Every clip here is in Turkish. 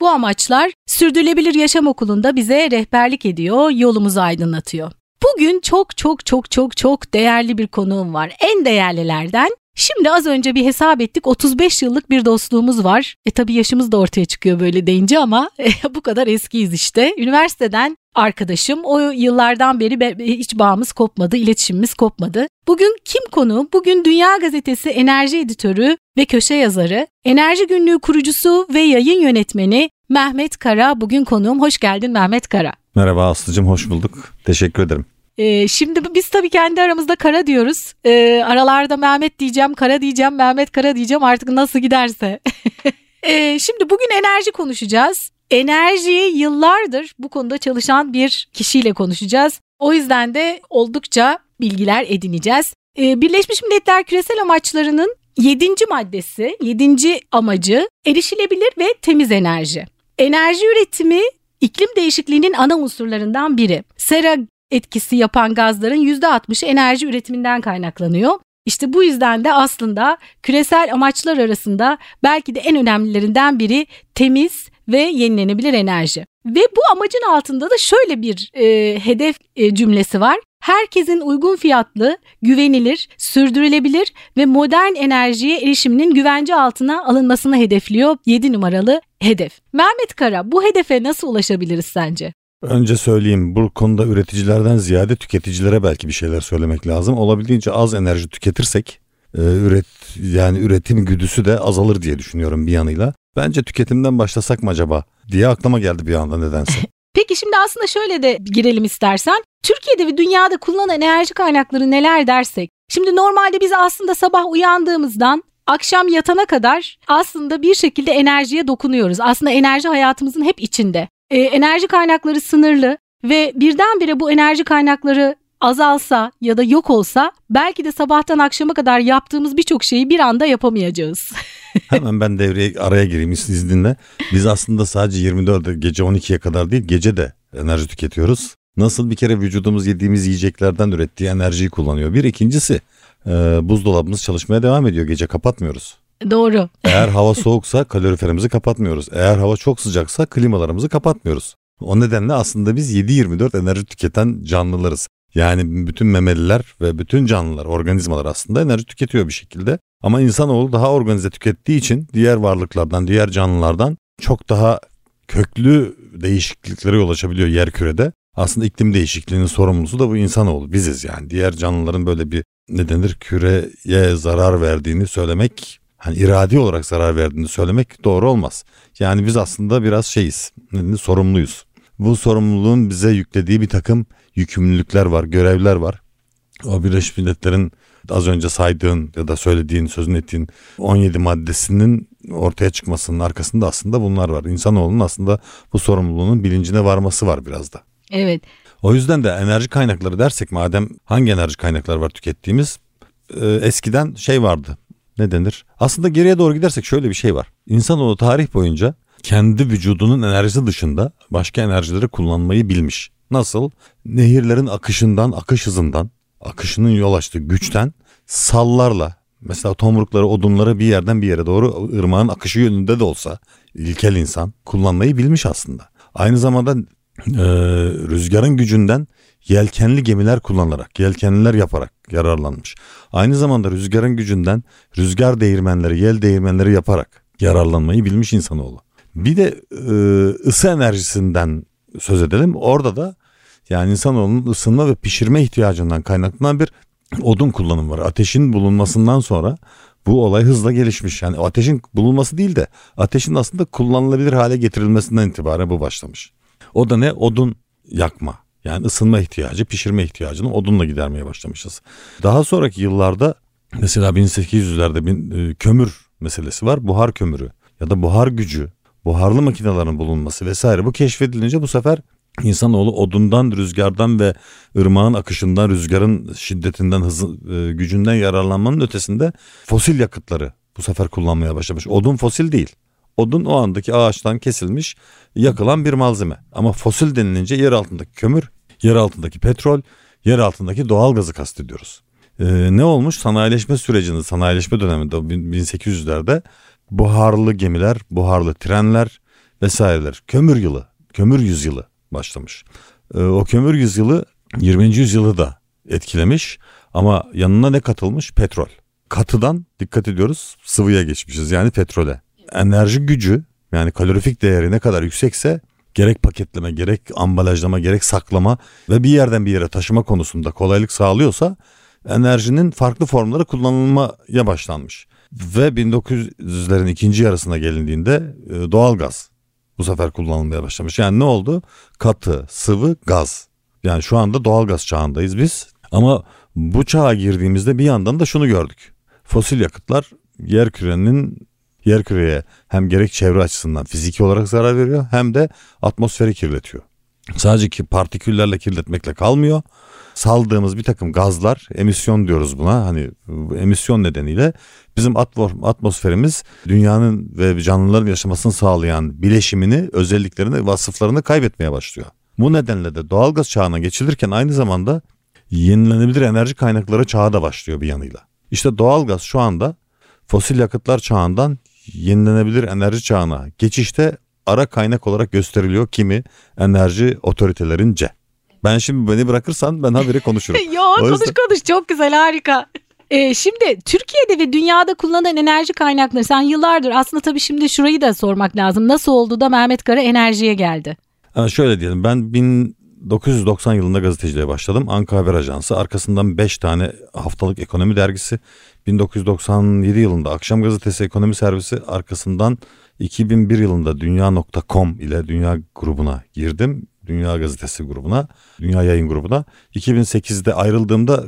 Bu amaçlar Sürdürülebilir Yaşam Okulu'nda bize rehberlik ediyor, yolumuzu aydınlatıyor. Bugün çok çok çok çok çok değerli bir konuğum var. En değerlilerden Şimdi az önce bir hesap ettik 35 yıllık bir dostluğumuz var. E tabi yaşımız da ortaya çıkıyor böyle deyince ama e, bu kadar eskiyiz işte. Üniversiteden arkadaşım o yıllardan beri hiç bağımız kopmadı, iletişimimiz kopmadı. Bugün kim konu? Bugün Dünya Gazetesi enerji editörü ve köşe yazarı, enerji günlüğü kurucusu ve yayın yönetmeni Mehmet Kara bugün konuğum. Hoş geldin Mehmet Kara. Merhaba Aslı'cım hoş bulduk. Teşekkür ederim. Ee, şimdi biz tabii kendi aramızda Kara diyoruz. Ee, aralarda Mehmet diyeceğim, Kara diyeceğim, Mehmet Kara diyeceğim artık nasıl giderse. ee, şimdi bugün enerji konuşacağız. Enerjiyi yıllardır bu konuda çalışan bir kişiyle konuşacağız. O yüzden de oldukça bilgiler edineceğiz. Ee, Birleşmiş Milletler Küresel Amaçlarının 7. maddesi, 7. amacı erişilebilir ve temiz enerji. Enerji üretimi iklim değişikliğinin ana unsurlarından biri. Sera etkisi yapan gazların %60'ı enerji üretiminden kaynaklanıyor. İşte bu yüzden de aslında küresel amaçlar arasında belki de en önemlilerinden biri temiz ve yenilenebilir enerji. Ve bu amacın altında da şöyle bir e, hedef e, cümlesi var. Herkesin uygun fiyatlı, güvenilir, sürdürülebilir ve modern enerjiye erişiminin güvence altına alınmasını hedefliyor 7 numaralı hedef. Mehmet Kara bu hedefe nasıl ulaşabiliriz sence? Önce söyleyeyim bu konuda üreticilerden ziyade tüketicilere belki bir şeyler söylemek lazım. Olabildiğince az enerji tüketirsek e, üret yani üretim güdüsü de azalır diye düşünüyorum bir yanıyla. Bence tüketimden başlasak mı acaba diye aklıma geldi bir anda nedense. Peki şimdi aslında şöyle de girelim istersen. Türkiye'de ve dünyada kullanılan enerji kaynakları neler dersek. Şimdi normalde biz aslında sabah uyandığımızdan akşam yatana kadar aslında bir şekilde enerjiye dokunuyoruz. Aslında enerji hayatımızın hep içinde. Ee, enerji kaynakları sınırlı ve birdenbire bu enerji kaynakları azalsa ya da yok olsa belki de sabahtan akşama kadar yaptığımız birçok şeyi bir anda yapamayacağız. Hemen ben devreye araya gireyim izninle. Biz aslında sadece 24 gece 12'ye kadar değil gece de enerji tüketiyoruz. Nasıl bir kere vücudumuz yediğimiz yiyeceklerden ürettiği enerjiyi kullanıyor. Bir ikincisi e, buzdolabımız çalışmaya devam ediyor gece kapatmıyoruz. Doğru. Eğer hava soğuksa kaloriferimizi kapatmıyoruz. Eğer hava çok sıcaksa klimalarımızı kapatmıyoruz. O nedenle aslında biz 7-24 enerji tüketen canlılarız. Yani bütün memeliler ve bütün canlılar, organizmalar aslında enerji tüketiyor bir şekilde. Ama insanoğlu daha organize tükettiği için diğer varlıklardan, diğer canlılardan çok daha köklü değişikliklere yol açabiliyor yer kürede. Aslında iklim değişikliğinin sorumlusu da bu insanoğlu. Biziz yani. Diğer canlıların böyle bir ne denir küreye zarar verdiğini söylemek hani iradi olarak zarar verdiğini söylemek doğru olmaz. Yani biz aslında biraz şeyiz, sorumluyuz. Bu sorumluluğun bize yüklediği bir takım yükümlülükler var, görevler var. O Birleşmiş Milletler'in az önce saydığın ya da söylediğin, sözün ettiğin 17 maddesinin ortaya çıkmasının arkasında aslında bunlar var. İnsanoğlunun aslında bu sorumluluğunun bilincine varması var biraz da. Evet. O yüzden de enerji kaynakları dersek madem hangi enerji kaynakları var tükettiğimiz e, eskiden şey vardı ne denir? Aslında geriye doğru gidersek şöyle bir şey var. İnsanoğlu tarih boyunca kendi vücudunun enerjisi dışında başka enerjileri kullanmayı bilmiş. Nasıl? Nehirlerin akışından, akış hızından, akışının yol açtığı güçten sallarla mesela tomrukları, odunları bir yerden bir yere doğru ırmağın akışı yönünde de olsa ilkel insan kullanmayı bilmiş aslında. Aynı zamanda e, rüzgarın gücünden yelkenli gemiler kullanarak, yelkenliler yaparak yararlanmış. Aynı zamanda rüzgarın gücünden rüzgar değirmenleri, yel değirmenleri yaparak yararlanmayı bilmiş insanoğlu. Bir de e, ısı enerjisinden söz edelim. Orada da yani insanoğlunun ısınma ve pişirme ihtiyacından kaynaklanan bir odun kullanımı var. Ateşin bulunmasından sonra bu olay hızla gelişmiş. Yani ateşin bulunması değil de ateşin aslında kullanılabilir hale getirilmesinden itibaren bu başlamış. O da ne? Odun yakma. Yani ısınma ihtiyacı, pişirme ihtiyacını odunla gidermeye başlamışız. Daha sonraki yıllarda mesela 1800'lerde bir e, kömür meselesi var. Buhar kömürü ya da buhar gücü, buharlı makinelerin bulunması vesaire bu keşfedilince bu sefer İnsanoğlu odundan, rüzgardan ve ırmağın akışından, rüzgarın şiddetinden, hızı, e, gücünden yararlanmanın ötesinde fosil yakıtları bu sefer kullanmaya başlamış. Odun fosil değil. Odun o andaki ağaçtan kesilmiş, yakılan bir malzeme. Ama fosil denilince yer altındaki kömür, yer altındaki petrol, yer altındaki doğal gazı kastediyoruz. Ee, ne olmuş? Sanayileşme sürecinde, sanayileşme döneminde 1800'lerde buharlı gemiler, buharlı trenler vesaireler, kömür yılı, kömür yüzyılı başlamış. Ee, o kömür yüzyılı 20. yüzyılı da etkilemiş ama yanına ne katılmış? Petrol. Katıdan dikkat ediyoruz sıvıya geçmişiz yani petrole. Enerji gücü yani kalorifik değeri ne kadar yüksekse gerek paketleme gerek ambalajlama gerek saklama ve bir yerden bir yere taşıma konusunda kolaylık sağlıyorsa enerjinin farklı formları kullanılmaya başlanmış. Ve 1900'lerin ikinci yarısına gelindiğinde e, doğalgaz bu sefer kullanılmaya başlamış. Yani ne oldu? Katı, sıvı, gaz. Yani şu anda doğalgaz çağındayız biz. Ama bu çağa girdiğimizde bir yandan da şunu gördük. Fosil yakıtlar yer kürenin yer küreye hem gerek çevre açısından fiziki olarak zarar veriyor hem de atmosferi kirletiyor. Sadece ki partiküllerle kirletmekle kalmıyor. Saldığımız bir takım gazlar, emisyon diyoruz buna. Hani emisyon nedeniyle bizim atmosferimiz dünyanın ve canlıların yaşamasını sağlayan bileşimini, özelliklerini, vasıflarını kaybetmeye başlıyor. Bu nedenle de doğalgaz çağına geçilirken aynı zamanda yenilenebilir enerji kaynakları çağı da başlıyor bir yanıyla. İşte doğalgaz şu anda fosil yakıtlar çağından yenilenebilir enerji çağına geçişte ara kaynak olarak gösteriliyor kimi enerji otoritelerince. Ben şimdi beni bırakırsan ben haberi konuşurum. Yo konuş yüzden... konuş çok güzel harika. Ee, şimdi Türkiye'de ve dünyada kullanılan enerji kaynakları sen yıllardır aslında tabii şimdi şurayı da sormak lazım. Nasıl oldu da Mehmet Kara enerjiye geldi? Yani şöyle diyelim ben 1990 yılında gazeteciliğe başladım. Ankara Haber Ajansı arkasından 5 tane haftalık ekonomi dergisi 1997 yılında Akşam Gazetesi Ekonomi Servisi arkasından 2001 yılında Dünya.com ile Dünya grubuna girdim. Dünya Gazetesi grubuna, Dünya Yayın grubuna. 2008'de ayrıldığımda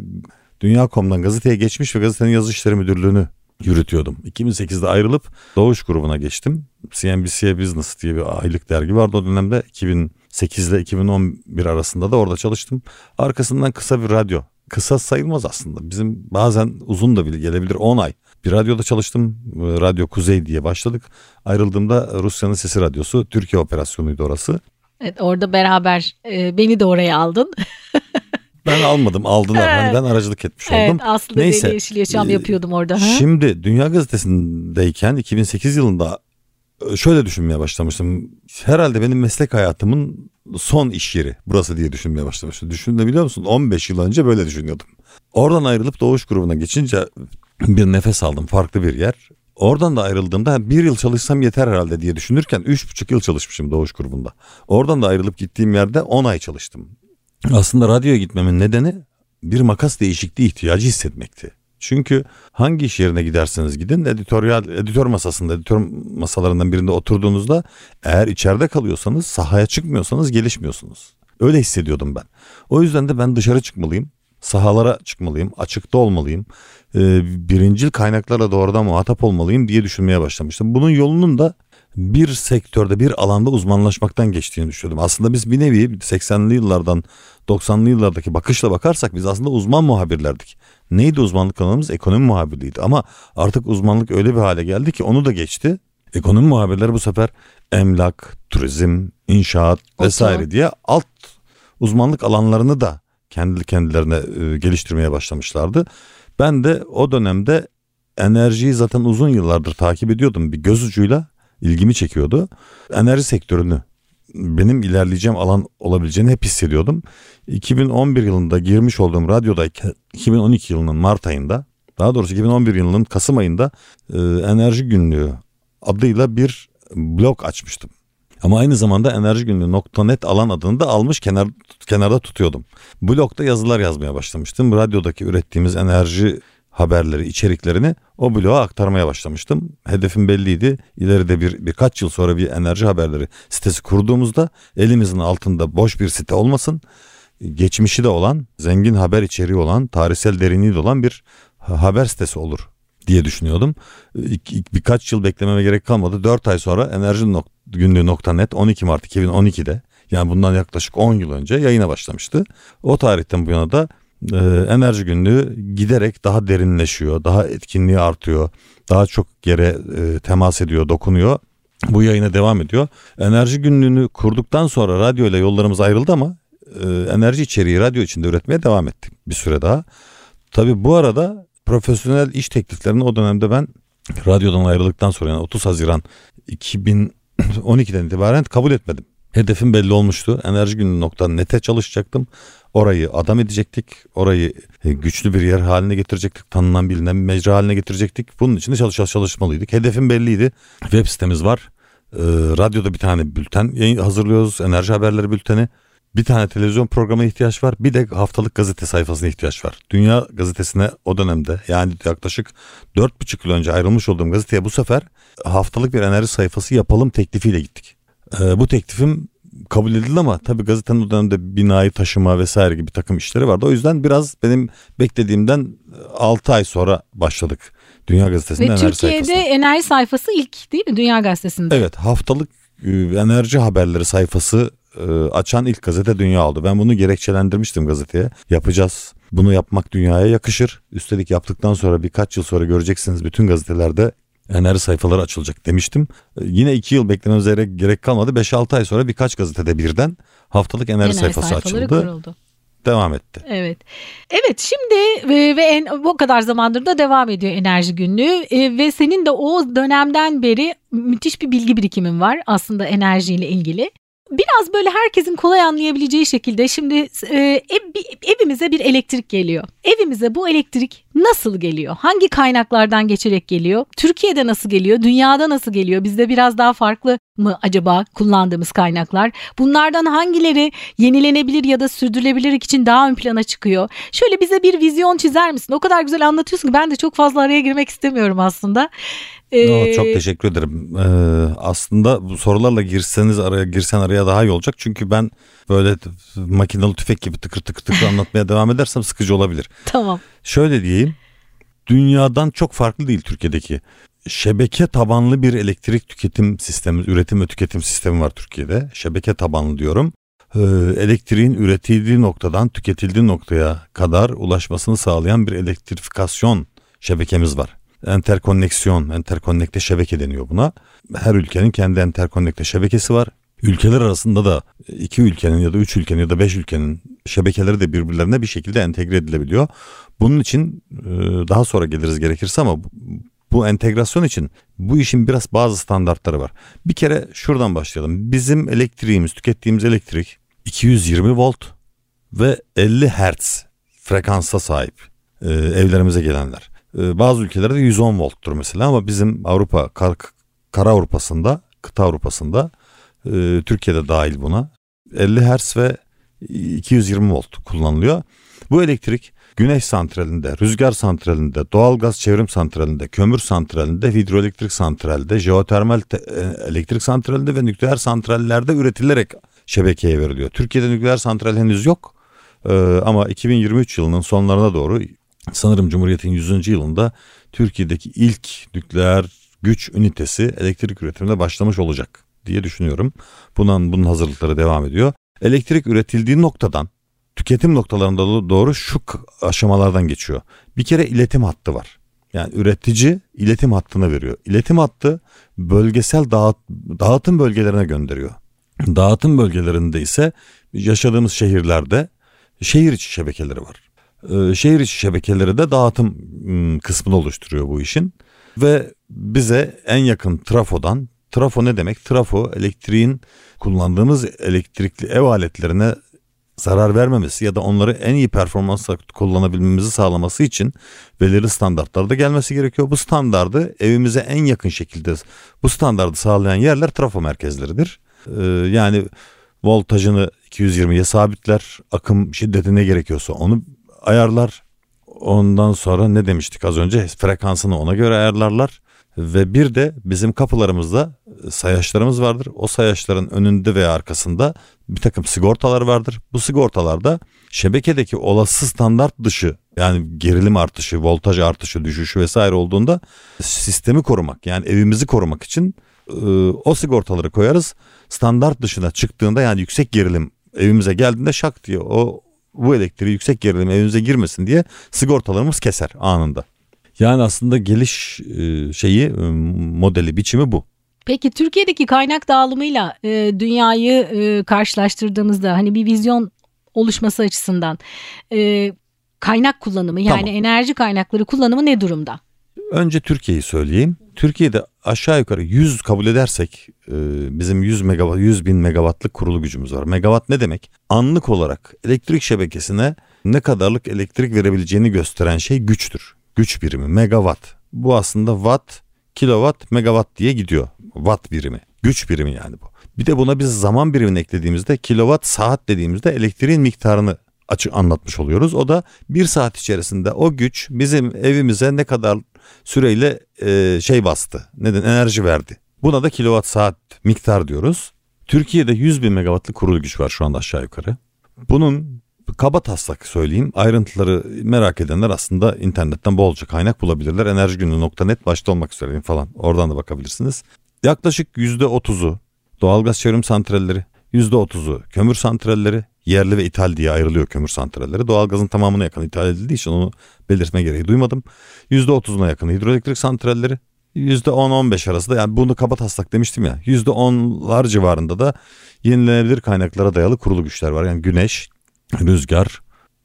Dünya.com'dan gazeteye geçmiş ve gazetenin yazı işleri müdürlüğünü yürütüyordum. 2008'de ayrılıp Doğuş grubuna geçtim. CNBC Business diye bir aylık dergi vardı o dönemde. 2008 ile 2011 arasında da orada çalıştım. Arkasından kısa bir radyo kısa sayılmaz aslında. Bizim bazen uzun da bile gelebilir 10 ay. Bir radyoda çalıştım. Radyo Kuzey diye başladık. Ayrıldığımda Rusya'nın Sesi Radyosu Türkiye operasyonuydu orası. Evet orada beraber e, beni de oraya aldın. ben almadım aldılar. Evet. Hani ben aracılık etmiş oldum. Evet aslında Neyse, Yeşil Yaşam e, yapıyordum orada. Ha? Şimdi Dünya Gazetesi'ndeyken 2008 yılında şöyle düşünmeye başlamıştım. Herhalde benim meslek hayatımın son iş yeri burası diye düşünmeye başlamıştım. Düşünebiliyor musun? 15 yıl önce böyle düşünüyordum. Oradan ayrılıp Doğuş grubuna geçince bir nefes aldım. Farklı bir yer. Oradan da ayrıldığımda bir yıl çalışsam yeter herhalde diye düşünürken üç buçuk yıl çalışmışım Doğuş grubunda. Oradan da ayrılıp gittiğim yerde on ay çalıştım. Aslında radyoya gitmemin nedeni bir makas değişikliği ihtiyacı hissetmekti. Çünkü hangi iş yerine giderseniz gidin editoryal editör masasında editör masalarından birinde oturduğunuzda eğer içeride kalıyorsanız sahaya çıkmıyorsanız gelişmiyorsunuz. Öyle hissediyordum ben. O yüzden de ben dışarı çıkmalıyım. Sahalara çıkmalıyım, açıkta olmalıyım, e, birincil kaynaklarla doğrudan muhatap olmalıyım diye düşünmeye başlamıştım. Bunun yolunun da bir sektörde bir alanda uzmanlaşmaktan geçtiğini düşünüyordum. Aslında biz bir nevi 80'li yıllardan 90'lı yıllardaki bakışla bakarsak biz aslında uzman muhabirlerdik. Neydi uzmanlık alanımız? Ekonomi muhabirliğiydi ama artık uzmanlık öyle bir hale geldi ki onu da geçti. Ekonomi muhabirleri bu sefer emlak, turizm, inşaat vesaire diye alt uzmanlık alanlarını da kendi kendilerine e, geliştirmeye başlamışlardı. Ben de o dönemde enerjiyi zaten uzun yıllardır takip ediyordum. Bir göz ucuyla ilgimi çekiyordu. Enerji sektörünü benim ilerleyeceğim alan olabileceğini hep hissediyordum. 2011 yılında girmiş olduğum radyodayken 2012 yılının Mart ayında daha doğrusu 2011 yılının Kasım ayında e, enerji günlüğü adıyla bir blog açmıştım. Ama aynı zamanda enerji günlüğü .net alan adını da almış kenar, kenarda tutuyordum. Blogda yazılar yazmaya başlamıştım. Radyodaki ürettiğimiz enerji haberleri, içeriklerini o bloğa aktarmaya başlamıştım. Hedefim belliydi. İleride bir birkaç yıl sonra bir enerji haberleri sitesi kurduğumuzda elimizin altında boş bir site olmasın. Geçmişi de olan, zengin haber içeriği olan, tarihsel derinliği de olan bir haber sitesi olur diye düşünüyordum. birkaç yıl beklememe gerek kalmadı. 4 ay sonra enerji günlüğü.net 12 Mart 2012'de Yani bundan yaklaşık 10 yıl önce yayına başlamıştı. O tarihten bu yana da e, enerji günlüğü giderek daha derinleşiyor, daha etkinliği artıyor, daha çok yere e, temas ediyor, dokunuyor. Bu yayına devam ediyor. Enerji günlüğünü kurduktan sonra radyo ile yollarımız ayrıldı ama e, enerji içeriği radyo içinde üretmeye devam ettik bir süre daha. Tabii bu arada profesyonel iş tekliflerini o dönemde ben radyodan ayrıldıktan sonra yani 30 Haziran 2012'den itibaren kabul etmedim. Hedefim belli olmuştu. Enerji günü nokta nete çalışacaktım. Orayı adam edecektik. Orayı e, güçlü bir yer haline getirecektik. Tanınan bilinen bir mecra haline getirecektik. Bunun için de çalış çalışmalıydık. Hedefim belliydi. Web sitemiz var. Ee, radyoda bir tane bülten hazırlıyoruz. Enerji haberleri bülteni. Bir tane televizyon programına ihtiyaç var. Bir de haftalık gazete sayfasına ihtiyaç var. Dünya gazetesine o dönemde yani yaklaşık 4,5 yıl önce ayrılmış olduğum gazeteye bu sefer haftalık bir enerji sayfası yapalım teklifiyle gittik. Ee, bu teklifim kabul edildi ama tabii gazetenin o dönemde binayı taşıma vesaire gibi takım işleri vardı. O yüzden biraz benim beklediğimden 6 ay sonra başladık. Dünya Gazetesi'nde Ve enerji Türkiye'de sayfasına. enerji sayfası ilk değil mi Dünya Gazetesi'nde? Evet haftalık e, enerji haberleri sayfası e, açan ilk gazete Dünya oldu. Ben bunu gerekçelendirmiştim gazeteye. Yapacağız. Bunu yapmak dünyaya yakışır. Üstelik yaptıktan sonra birkaç yıl sonra göreceksiniz bütün gazetelerde enerji sayfaları açılacak demiştim. E, Yine iki yıl beklememize gerek kalmadı. 5-6 ay sonra birkaç gazetede birden haftalık enerji, Enerji sayfası açıldı. kuruldu. Devam etti. Evet. Evet şimdi e, ve en, bu kadar zamandır da devam ediyor enerji günlüğü E, ve senin de o dönemden beri müthiş bir bilgi birikimin var aslında enerjiyle ilgili. Biraz böyle herkesin kolay anlayabileceği şekilde şimdi e, ev, evimize bir elektrik geliyor. Evimize bu elektrik nasıl geliyor? Hangi kaynaklardan geçerek geliyor? Türkiye'de nasıl geliyor? Dünyada nasıl geliyor? Bizde biraz daha farklı mı acaba kullandığımız kaynaklar? Bunlardan hangileri yenilenebilir ya da sürdürülebilir için daha ön plana çıkıyor? Şöyle bize bir vizyon çizer misin? O kadar güzel anlatıyorsun ki ben de çok fazla araya girmek istemiyorum aslında. Ee, çok teşekkür ederim. Ee, aslında bu sorularla girseniz araya girsen araya daha iyi olacak. Çünkü ben böyle makinalı tüfek gibi tıkır tıkır tıkır anlatmaya devam edersem sıkıcı olabilir. Tamam. Şöyle diyeyim. Dünyadan çok farklı değil Türkiye'deki. Şebeke tabanlı bir elektrik tüketim sistemi, üretim ve tüketim sistemi var Türkiye'de. Şebeke tabanlı diyorum. Ee, elektriğin üretildiği noktadan tüketildiği noktaya kadar ulaşmasını sağlayan bir elektrifikasyon şebekemiz var. Enterkonneksiyon, enterkonnekte şebeke deniyor buna. Her ülkenin kendi enterkonnekte şebekesi var. Ülkeler arasında da iki ülkenin ya da üç ülkenin ya da beş ülkenin şebekeleri de birbirlerine bir şekilde entegre edilebiliyor. Bunun için e, daha sonra geliriz gerekirse ama bu- entegrasyon için bu işin biraz bazı standartları var. Bir kere şuradan başlayalım. Bizim elektriğimiz, tükettiğimiz elektrik 220 volt ve 50 hertz frekansa sahip e, evlerimize gelenler. E, bazı ülkelerde 110 volttur mesela ama bizim Avrupa, kar, kara Avrupa'sında, kıta Avrupa'sında e, Türkiye'de dahil buna 50 hertz ve 220 volt kullanılıyor. Bu elektrik güneş santralinde, rüzgar santralinde, doğalgaz çevrim santralinde, kömür santralinde, hidroelektrik santralinde, jeotermal te- e, elektrik santralinde ve nükleer santrallerde üretilerek şebekeye veriliyor. Türkiye'de nükleer santral henüz yok. Ee, ama 2023 yılının sonlarına doğru sanırım Cumhuriyet'in 100. yılında Türkiye'deki ilk nükleer güç ünitesi elektrik üretimine başlamış olacak diye düşünüyorum. Bunun, bunun hazırlıkları devam ediyor. Elektrik üretildiği noktadan tüketim noktalarında do- doğru şu aşamalardan geçiyor. Bir kere iletim hattı var. Yani üretici iletim hattına veriyor. İletim hattı bölgesel dağıt, dağıtım bölgelerine gönderiyor. Dağıtım bölgelerinde ise yaşadığımız şehirlerde şehir içi şebekeleri var. Ee, şehir içi şebekeleri de dağıtım ım, kısmını oluşturuyor bu işin. Ve bize en yakın trafodan, trafo ne demek? Trafo elektriğin kullandığımız elektrikli ev aletlerine zarar vermemesi ya da onları en iyi performansla kullanabilmemizi sağlaması için belirli standartlarda gelmesi gerekiyor. Bu standardı evimize en yakın şekilde bu standardı sağlayan yerler trafo merkezleridir. Ee, yani voltajını 220'ye sabitler, akım şiddeti ne gerekiyorsa onu ayarlar. Ondan sonra ne demiştik az önce frekansını ona göre ayarlarlar. Ve bir de bizim kapılarımızda sayaçlarımız vardır. O sayaçların önünde veya arkasında bir takım sigortalar vardır. Bu sigortalarda şebekedeki olası standart dışı yani gerilim artışı, voltaj artışı, düşüşü vesaire olduğunda sistemi korumak yani evimizi korumak için e, o sigortaları koyarız. Standart dışına çıktığında yani yüksek gerilim evimize geldiğinde şak diye o bu elektriği yüksek gerilim evimize girmesin diye sigortalarımız keser anında. Yani aslında geliş e, şeyi e, modeli biçimi bu. Peki Türkiye'deki kaynak dağılımıyla e, dünyayı e, karşılaştırdığımızda hani bir vizyon oluşması açısından e, kaynak kullanımı yani Tamam. enerji kaynakları kullanımı ne durumda? Önce Türkiye'yi söyleyeyim. Türkiye'de aşağı yukarı 100 kabul edersek e, bizim 100 megawatt 100 bin megawattlık kurulu gücümüz var. Megawatt ne demek? Anlık olarak elektrik şebekesine ne kadarlık elektrik verebileceğini gösteren şey güçtür. Güç birimi megawatt. Bu aslında watt, kilowatt, megawatt diye gidiyor. Watt birimi. Güç birimi yani bu. Bir de buna biz zaman birimini eklediğimizde kilowatt saat dediğimizde elektriğin miktarını açık anlatmış oluyoruz. O da bir saat içerisinde o güç bizim evimize ne kadar süreyle e, şey bastı. Neden enerji verdi. Buna da kilowatt saat miktar diyoruz. Türkiye'de 100 bin megawattlık kurulu güç var şu anda aşağı yukarı. Bunun kaba taslak söyleyeyim. Ayrıntıları merak edenler aslında internetten bolca kaynak bulabilirler. Enerjigünü.net başta olmak üzere falan. Oradan da bakabilirsiniz. Yaklaşık %30'u doğalgaz çevrim santralleri, %30'u kömür santralleri, yerli ve ithal diye ayrılıyor kömür santralleri. Doğalgazın tamamına yakın ithal edildiği için onu belirtme gereği duymadım. %30'una yakın hidroelektrik santralleri, %10-15 arası da yani bunu kaba taslak demiştim ya %10'lar civarında da yenilenebilir kaynaklara dayalı kurulu güçler var. Yani güneş, rüzgar,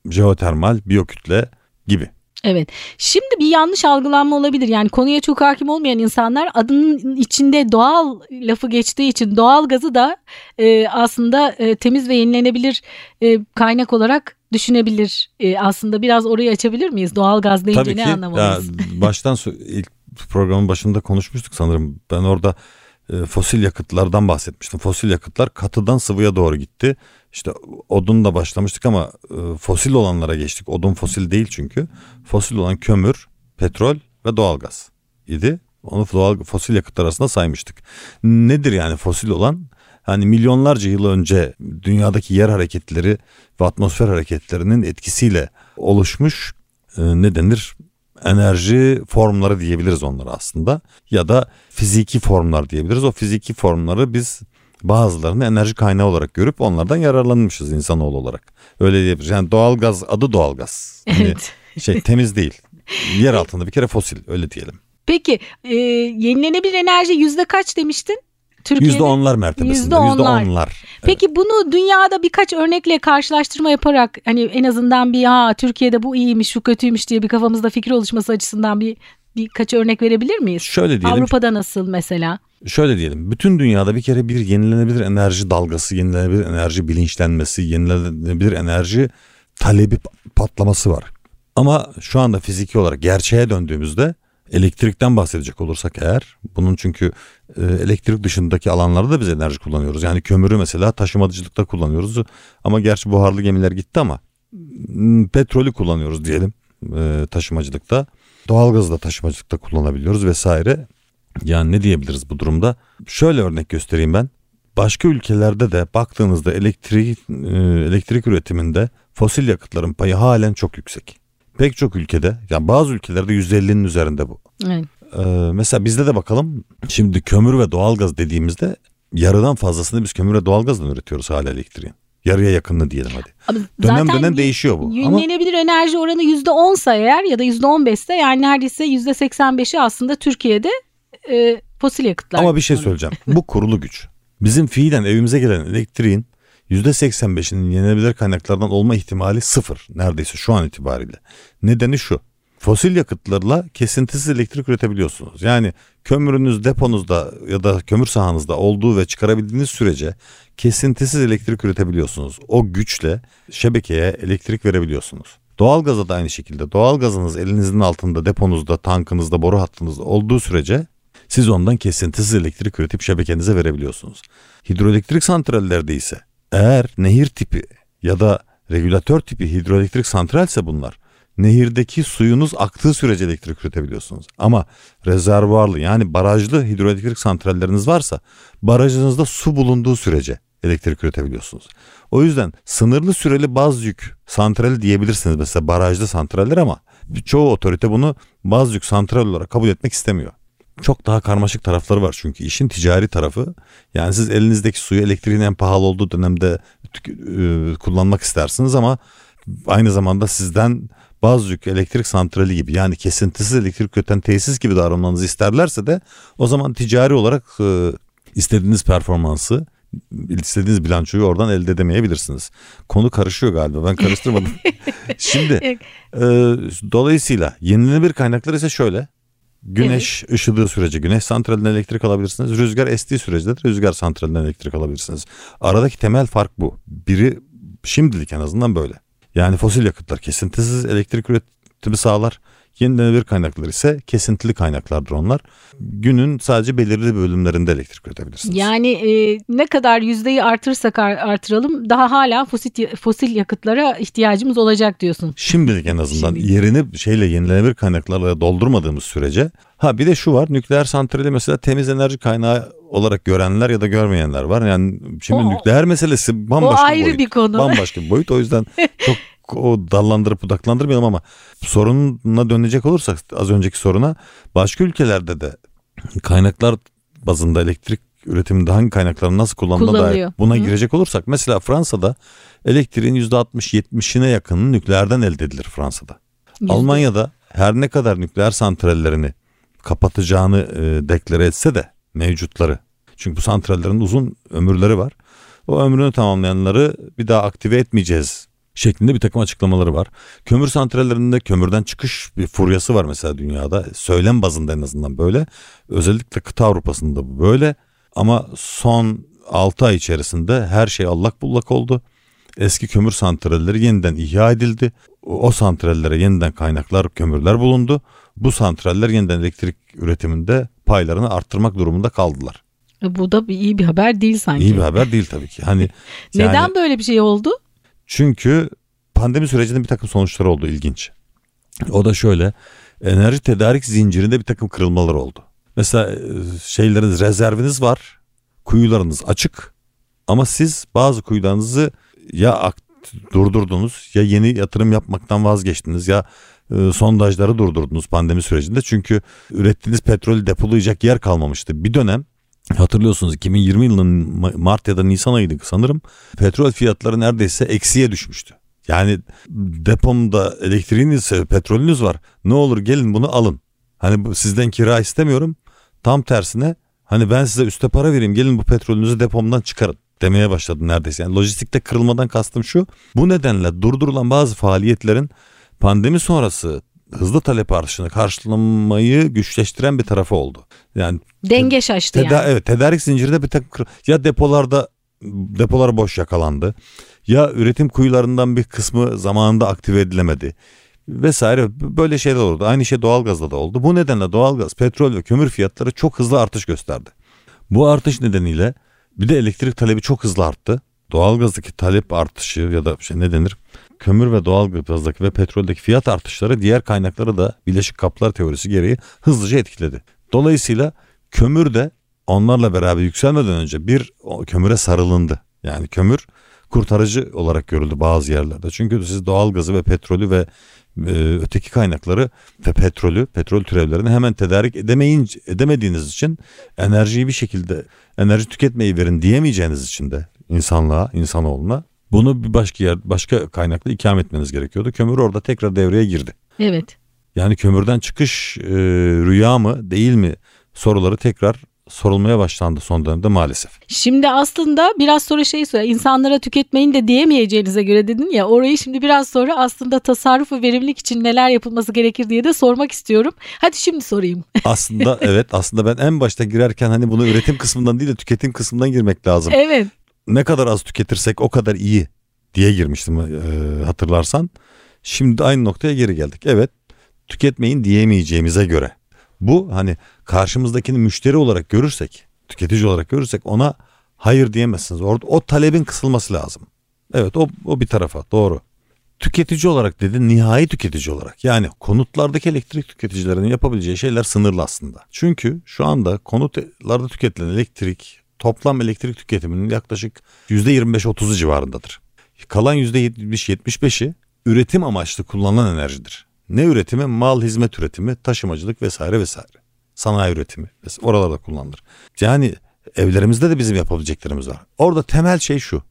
jeotermal, biyokütle gibi. Evet. Şimdi bir yanlış algılanma olabilir. Yani konuya çok hakim olmayan insanlar adının içinde doğal lafı geçtiği için doğal gazı da e, aslında e, temiz ve yenilenebilir e, kaynak olarak düşünebilir. E, aslında biraz orayı açabilir miyiz? Doğal gaz deyince Tabii ne ki ya, anlamalıyız? baştan sö- ilk programın başında konuşmuştuk sanırım. Ben orada e, fosil yakıtlardan bahsetmiştim. Fosil yakıtlar katıdan sıvıya doğru gitti. İşte odunla başlamıştık ama e, fosil olanlara geçtik. Odun fosil değil çünkü. Fosil olan kömür, petrol ve doğalgaz idi. Onu doğal fosil yakıtlar arasında saymıştık. Nedir yani fosil olan? Hani milyonlarca yıl önce dünyadaki yer hareketleri ve atmosfer hareketlerinin etkisiyle oluşmuş e, ne denir? enerji formları diyebiliriz onlara aslında ya da fiziki formlar diyebiliriz. O fiziki formları biz bazılarını enerji kaynağı olarak görüp onlardan yararlanmışız insanoğlu olarak. Öyle diyebiliriz. Yani doğalgaz adı doğalgaz. Hani Evet. şey temiz değil. Yer altında bir kere fosil öyle diyelim. Peki e, yenilenebilir enerji yüzde kaç demiştin? Yüzde onlar mertebesinde. Yüzde onlar. onlar. Peki bunu dünyada birkaç örnekle karşılaştırma yaparak hani en azından bir ha Türkiye'de bu iyiymiş şu kötüymüş diye bir kafamızda fikir oluşması açısından bir birkaç örnek verebilir miyiz? Şöyle diyelim. Avrupa'da nasıl mesela? Şöyle diyelim. Bütün dünyada bir kere bir yenilenebilir enerji dalgası, yenilenebilir enerji bilinçlenmesi, yenilenebilir enerji talebi patlaması var. Ama şu anda fiziki olarak gerçeğe döndüğümüzde elektrikten bahsedecek olursak eğer bunun çünkü e, elektrik dışındaki alanlarda da biz enerji kullanıyoruz. Yani kömürü mesela taşımacılıkta kullanıyoruz ama gerçi buharlı gemiler gitti ama petrolü kullanıyoruz diyelim e, taşımacılıkta. Doğalgazı da taşımacılıkta kullanabiliyoruz vesaire. Yani ne diyebiliriz bu durumda? Şöyle örnek göstereyim ben. Başka ülkelerde de baktığınızda elektrik e, elektrik üretiminde fosil yakıtların payı halen çok yüksek. Pek çok ülkede, yani bazı ülkelerde %50'nin üzerinde bu. Evet. Ee, mesela bizde de bakalım. Şimdi kömür ve doğalgaz dediğimizde yarıdan fazlasını biz kömür ve doğalgazdan üretiyoruz hala elektriğin. Yarıya yakınını diyelim hadi. Ama Dönem dönem değişiyor bu. Ama Yenilenebilir enerji oranı yüzde onsa eğer ya da yüzde on beşse yani neredeyse yüzde seksen beşi aslında Türkiye'de e, fosil yakıtlar. ama bir şey söyleyeceğim. Bu kurulu güç. Bizim fiilen evimize gelen elektriğin %85'inin yenilenebilir kaynaklardan olma ihtimali sıfır neredeyse şu an itibariyle. Nedeni şu. Fosil yakıtlarla kesintisiz elektrik üretebiliyorsunuz. Yani kömürünüz deponuzda ya da kömür sahanızda olduğu ve çıkarabildiğiniz sürece kesintisiz elektrik üretebiliyorsunuz. O güçle şebekeye elektrik verebiliyorsunuz. Doğalgaza da aynı şekilde. Doğalgazınız elinizin altında, deponuzda, tankınızda, boru hattınızda olduğu sürece siz ondan kesintisiz elektrik üretip şebekenize verebiliyorsunuz. Hidroelektrik santrallerde ise eğer nehir tipi ya da regülatör tipi hidroelektrik santralse bunlar nehirdeki suyunuz aktığı sürece elektrik üretebiliyorsunuz. Ama rezervuarlı yani barajlı hidroelektrik santralleriniz varsa barajınızda su bulunduğu sürece elektrik üretebiliyorsunuz. O yüzden sınırlı süreli baz yük santrali diyebilirsiniz mesela barajlı santraller ama çoğu otorite bunu baz yük santral olarak kabul etmek istemiyor. Çok daha karmaşık tarafları var çünkü işin ticari tarafı. Yani siz elinizdeki suyu elektriğin en pahalı olduğu dönemde e, kullanmak istersiniz ama aynı zamanda sizden bazı yük elektrik santrali gibi yani kesintisiz elektrik üreten tesis gibi davranmanızı isterlerse de o zaman ticari olarak e, istediğiniz performansı istediğiniz bilançoyu oradan elde edemeyebilirsiniz. Konu karışıyor galiba ben karıştırmadım. Şimdi e, dolayısıyla yenilenebilir kaynaklar ise şöyle. Güneş evet. ışıdığı sürece güneş santralinden elektrik alabilirsiniz. Rüzgar estiği sürece de rüzgar santralinden elektrik alabilirsiniz. Aradaki temel fark bu. Biri şimdilik en azından böyle. Yani fosil yakıtlar kesintisiz elektrik üretimi sağlar. Yenilenebilir kaynaklar ise kesintili kaynaklardır onlar. Günün sadece belirli bölümlerinde elektrik üretebilirsiniz. Yani e, ne kadar yüzdeyi artırsak artıralım daha hala fosil, fosil yakıtlara ihtiyacımız olacak diyorsun. Şimdilik en azından Şimdilik. yerini şeyle yenilenebilir kaynaklarla doldurmadığımız sürece. Ha bir de şu var nükleer santrali mesela temiz enerji kaynağı olarak görenler ya da görmeyenler var. Yani şimdi o, nükleer meselesi bambaşka o ayrı bir, boyut, bir konu. Bambaşka bir boyut. O yüzden çok o dallandırıp budaklandırmayalım ama sorununa dönecek olursak az önceki soruna başka ülkelerde de kaynaklar bazında elektrik üretiminde hangi kaynakların nasıl kullanıldığına dair buna Hı. girecek olursak mesela Fransa'da elektriğin %60-70'ine yakını nükleerden elde edilir Fransa'da. Yüzde. Almanya'da her ne kadar nükleer santrallerini kapatacağını e, deklare etse de mevcutları. Çünkü bu santrallerin uzun ömürleri var. O ömrünü tamamlayanları bir daha aktive etmeyeceğiz şeklinde bir takım açıklamaları var. Kömür santrallerinde kömürden çıkış bir furyası var mesela dünyada. Söylem bazında en azından böyle. Özellikle kıta Avrupa'sında bu böyle. Ama son 6 ay içerisinde her şey allak bullak oldu. Eski kömür santralleri yeniden ihya edildi. O santrallere yeniden kaynaklar, kömürler bulundu. Bu santraller yeniden elektrik üretiminde paylarını arttırmak durumunda kaldılar. E, bu da iyi bir haber değil sanki. İyi bir haber değil tabii ki. Hani Neden yani, böyle bir şey oldu? Çünkü pandemi sürecinde bir takım sonuçlar oldu ilginç. O da şöyle enerji tedarik zincirinde bir takım kırılmalar oldu. Mesela e, şeyleriniz rezerviniz var kuyularınız açık ama siz bazı kuyularınızı ya durdurdunuz ya yeni yatırım yapmaktan vazgeçtiniz ya e, sondajları durdurdunuz pandemi sürecinde. Çünkü ürettiğiniz petrolü depolayacak yer kalmamıştı. Bir dönem Hatırlıyorsunuz 2020 yılının Mart ya da Nisan ayıydı sanırım. Petrol fiyatları neredeyse eksiye düşmüştü. Yani depomda elektriğiniz, petrolünüz var. Ne olur gelin bunu alın. Hani sizden kira istemiyorum. Tam tersine hani ben size üste para vereyim gelin bu petrolünüzü depomdan çıkarın demeye başladı neredeyse. Yani lojistikte kırılmadan kastım şu. Bu nedenle durdurulan bazı faaliyetlerin pandemi sonrası hızlı talep artışını karşılamayı güçleştiren bir tarafı oldu. Yani denge şaştı teda- yani. Evet, tedarik zincirinde bir takım ya depolarda depolar boş yakalandı ya üretim kuyularından bir kısmı zamanında aktive edilemedi vesaire böyle şeyler oldu. Aynı şey doğalgazda da oldu. Bu nedenle doğalgaz, petrol ve kömür fiyatları çok hızlı artış gösterdi. Bu artış nedeniyle bir de elektrik talebi çok hızlı arttı. Doğalgazdaki talep artışı ya da şey ne denir? Kömür ve doğal gazdaki ve petroldeki fiyat artışları diğer kaynakları da bileşik kaplar teorisi gereği hızlıca etkiledi. Dolayısıyla kömür de onlarla beraber yükselmeden önce bir kömüre sarılındı. Yani kömür kurtarıcı olarak görüldü bazı yerlerde. Çünkü siz doğal gazı ve petrolü ve e, öteki kaynakları ve petrolü, petrol türevlerini hemen tedarik edemeyin, edemediğiniz için enerjiyi bir şekilde enerji tüketmeyi verin diyemeyeceğiniz için de insanlığa, insanoğluna bunu bir başka yer, başka kaynakla ikame etmeniz gerekiyordu. Kömür orada tekrar devreye girdi. Evet. Yani kömürden çıkış e, rüya mı değil mi soruları tekrar sorulmaya başlandı son dönemde maalesef. Şimdi aslında biraz sonra şey söyle insanlara tüketmeyin de diyemeyeceğinize göre dedin ya orayı şimdi biraz sonra aslında tasarruf ve verimlilik için neler yapılması gerekir diye de sormak istiyorum. Hadi şimdi sorayım. Aslında evet aslında ben en başta girerken hani bunu üretim kısmından değil de tüketim kısmından girmek lazım. Evet ne kadar az tüketirsek o kadar iyi diye girmiştim e, hatırlarsan. Şimdi aynı noktaya geri geldik. Evet tüketmeyin diyemeyeceğimize göre. Bu hani karşımızdakini müşteri olarak görürsek, tüketici olarak görürsek ona hayır diyemezsiniz. Orada o talebin kısılması lazım. Evet o, o bir tarafa doğru. Tüketici olarak dedi nihai tüketici olarak yani konutlardaki elektrik tüketicilerinin yapabileceği şeyler sınırlı aslında. Çünkü şu anda konutlarda tüketilen elektrik toplam elektrik tüketiminin yaklaşık %25-30'u civarındadır. Kalan %70-75'i üretim amaçlı kullanılan enerjidir. Ne üretimi? Mal hizmet üretimi, taşımacılık vesaire vesaire. sanayi üretimi. Oralarda kullanılır. Yani evlerimizde de bizim yapabileceklerimiz var. Orada temel şey şu.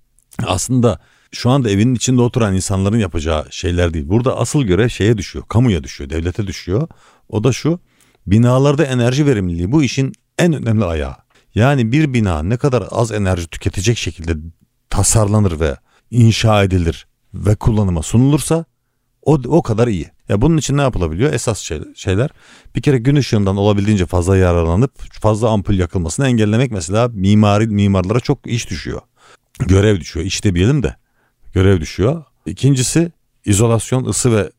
Aslında şu anda evinin içinde oturan insanların yapacağı şeyler değil. Burada asıl görev şeye düşüyor. Kamuya düşüyor, devlete düşüyor. O da şu. Binalarda enerji verimliliği bu işin en önemli ayağı. Yani bir bina ne kadar az enerji tüketecek şekilde tasarlanır ve inşa edilir ve kullanıma sunulursa o, o kadar iyi. Ya bunun için ne yapılabiliyor? Esas şey, şeyler bir kere gün ışığından olabildiğince fazla yararlanıp fazla ampul yakılmasını engellemek mesela mimari mimarlara çok iş düşüyor. Görev düşüyor. İş demeyelim de görev düşüyor. İkincisi izolasyon, ısı ve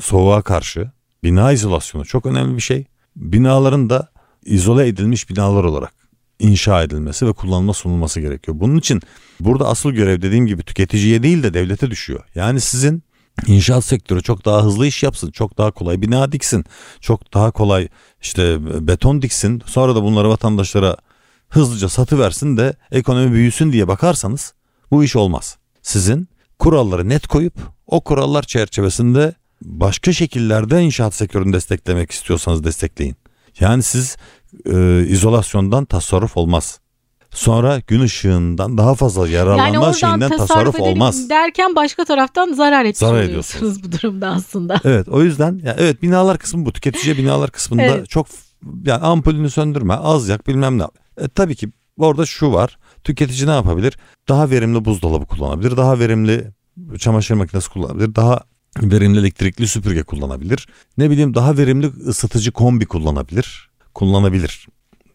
soğuğa karşı bina izolasyonu çok önemli bir şey. Binaların da izole edilmiş binalar olarak inşa edilmesi ve kullanılma sunulması gerekiyor. Bunun için burada asıl görev dediğim gibi tüketiciye değil de devlete düşüyor. Yani sizin inşaat sektörü çok daha hızlı iş yapsın, çok daha kolay bina diksin, çok daha kolay işte beton diksin. Sonra da bunları vatandaşlara hızlıca satı versin de ekonomi büyüsün diye bakarsanız bu iş olmaz. Sizin kuralları net koyup o kurallar çerçevesinde başka şekillerde inşaat sektörünü desteklemek istiyorsanız destekleyin. Yani siz e, izolasyondan tasarruf olmaz. Sonra gün ışığından daha fazla yararlanma yani şeyinden tasarruf, olmaz. Derken başka taraftan zarar etmiş zarar oluyorsunuz bu durumda aslında. Evet o yüzden yani evet binalar kısmı bu tüketici binalar kısmında evet. çok yani ampulünü söndürme az yak bilmem ne. E, tabii ki orada şu var tüketici ne yapabilir? Daha verimli buzdolabı kullanabilir daha verimli çamaşır makinesi kullanabilir daha verimli elektrikli süpürge kullanabilir. Ne bileyim daha verimli ısıtıcı kombi kullanabilir. Kullanabilir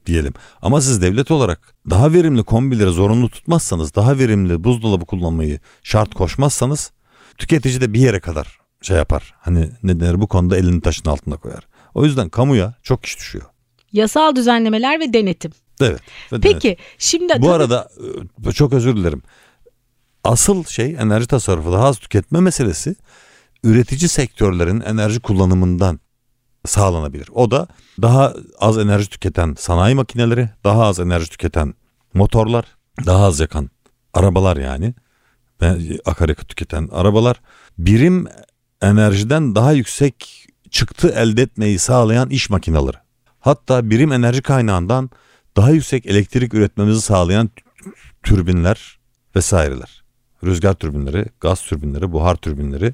diyelim. Ama siz devlet olarak daha verimli kombileri zorunlu tutmazsanız, daha verimli buzdolabı kullanmayı şart koşmazsanız tüketici de bir yere kadar şey yapar. Hani ne denir bu konuda elini taşın altında koyar. O yüzden kamuya çok iş düşüyor. Yasal düzenlemeler ve denetim. Evet. Ve Peki denetim. şimdi bu tabii... arada e, çok özür dilerim. Asıl şey enerji tasarrufu daha az tüketme meselesi üretici sektörlerin enerji kullanımından sağlanabilir. O da daha az enerji tüketen sanayi makineleri, daha az enerji tüketen motorlar, daha az yakan arabalar yani akaryakıt tüketen arabalar birim enerjiden daha yüksek çıktı elde etmeyi sağlayan iş makineleri. Hatta birim enerji kaynağından daha yüksek elektrik üretmemizi sağlayan türbinler vesaireler. Rüzgar türbinleri, gaz türbinleri, buhar türbinleri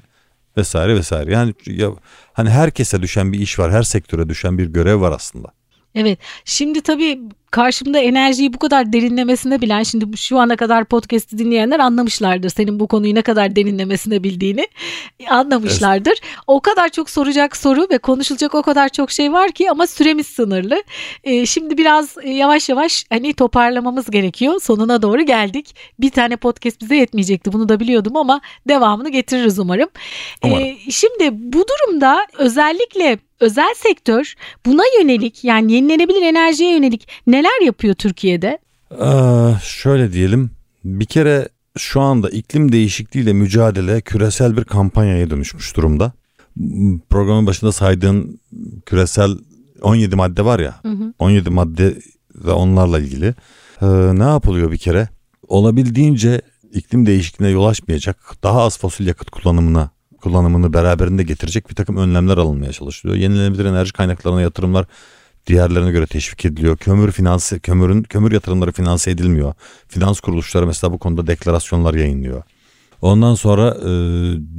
vesaire vesaire. Yani ya, hani herkese düşen bir iş var, her sektöre düşen bir görev var aslında. Evet. Şimdi tabii karşımda enerjiyi bu kadar derinlemesine bilen şimdi şu ana kadar podcast'i dinleyenler anlamışlardır senin bu konuyu ne kadar derinlemesine bildiğini anlamışlardır. Evet. O kadar çok soracak soru ve konuşulacak o kadar çok şey var ki ama süremiz sınırlı. Ee, şimdi biraz e, yavaş yavaş hani toparlamamız gerekiyor. Sonuna doğru geldik. Bir tane podcast bize yetmeyecekti bunu da biliyordum ama devamını getiririz umarım. umarım. Ee, şimdi bu durumda özellikle özel sektör buna yönelik yani yenilenebilir enerjiye yönelik neler yapıyor Türkiye'de? Ee, şöyle diyelim bir kere şu anda iklim değişikliğiyle mücadele küresel bir kampanyaya dönüşmüş durumda. Programın başında saydığın küresel 17 madde var ya hı hı. 17 madde ve onlarla ilgili ee, ne yapılıyor bir kere? Olabildiğince iklim değişikliğine yol açmayacak daha az fosil yakıt kullanımına kullanımını beraberinde getirecek bir takım önlemler alınmaya çalışılıyor. Yenilenebilir enerji kaynaklarına yatırımlar diğerlerine göre teşvik ediliyor. Kömür finanse, kömürün kömür yatırımları finanse edilmiyor. Finans kuruluşları mesela bu konuda deklarasyonlar yayınlıyor. Ondan sonra e,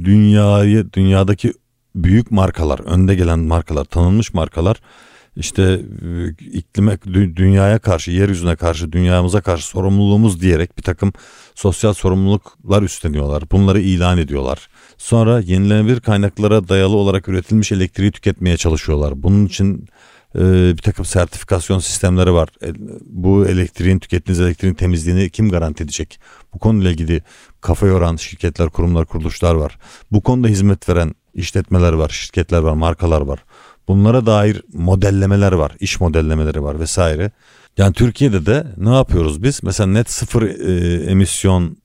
dünyayı dünyadaki büyük markalar, önde gelen markalar, tanınmış markalar işte e, iklime, dünyaya karşı, yeryüzüne karşı, dünyamıza karşı sorumluluğumuz diyerek bir takım sosyal sorumluluklar üstleniyorlar. Bunları ilan ediyorlar. Sonra yenilenebilir kaynaklara dayalı olarak üretilmiş elektriği tüketmeye çalışıyorlar. Bunun için e, bir takım sertifikasyon sistemleri var. E, bu elektriğin tükettiğiniz elektriğin temizliğini kim garanti edecek? Bu konuyla ilgili kafa yoran şirketler, kurumlar, kuruluşlar var. Bu konuda hizmet veren işletmeler var, şirketler var, markalar var. Bunlara dair modellemeler var, iş modellemeleri var vesaire. Yani Türkiye'de de ne yapıyoruz biz? Mesela net sıfır e, emisyon,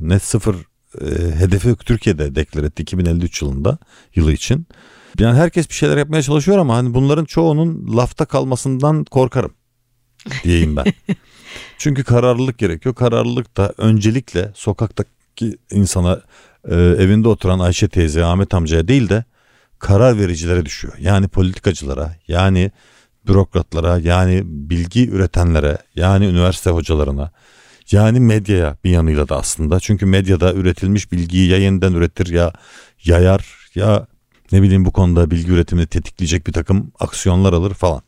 net sıfır e, hedefi Türkiye'de deklar etti 2053 yılında yılı için. Yani herkes bir şeyler yapmaya çalışıyor ama hani bunların çoğunun lafta kalmasından korkarım diyeyim ben. Çünkü kararlılık gerekiyor. Kararlılık da öncelikle sokaktaki insana e, evinde oturan Ayşe teyze, Ahmet amcaya değil de karar vericilere düşüyor. Yani politikacılara, yani bürokratlara yani bilgi üretenlere yani üniversite hocalarına yani medyaya bir yanıyla da aslında. Çünkü medyada üretilmiş bilgiyi ya yeniden üretir ya yayar ya ne bileyim bu konuda bilgi üretimini tetikleyecek bir takım aksiyonlar alır falan.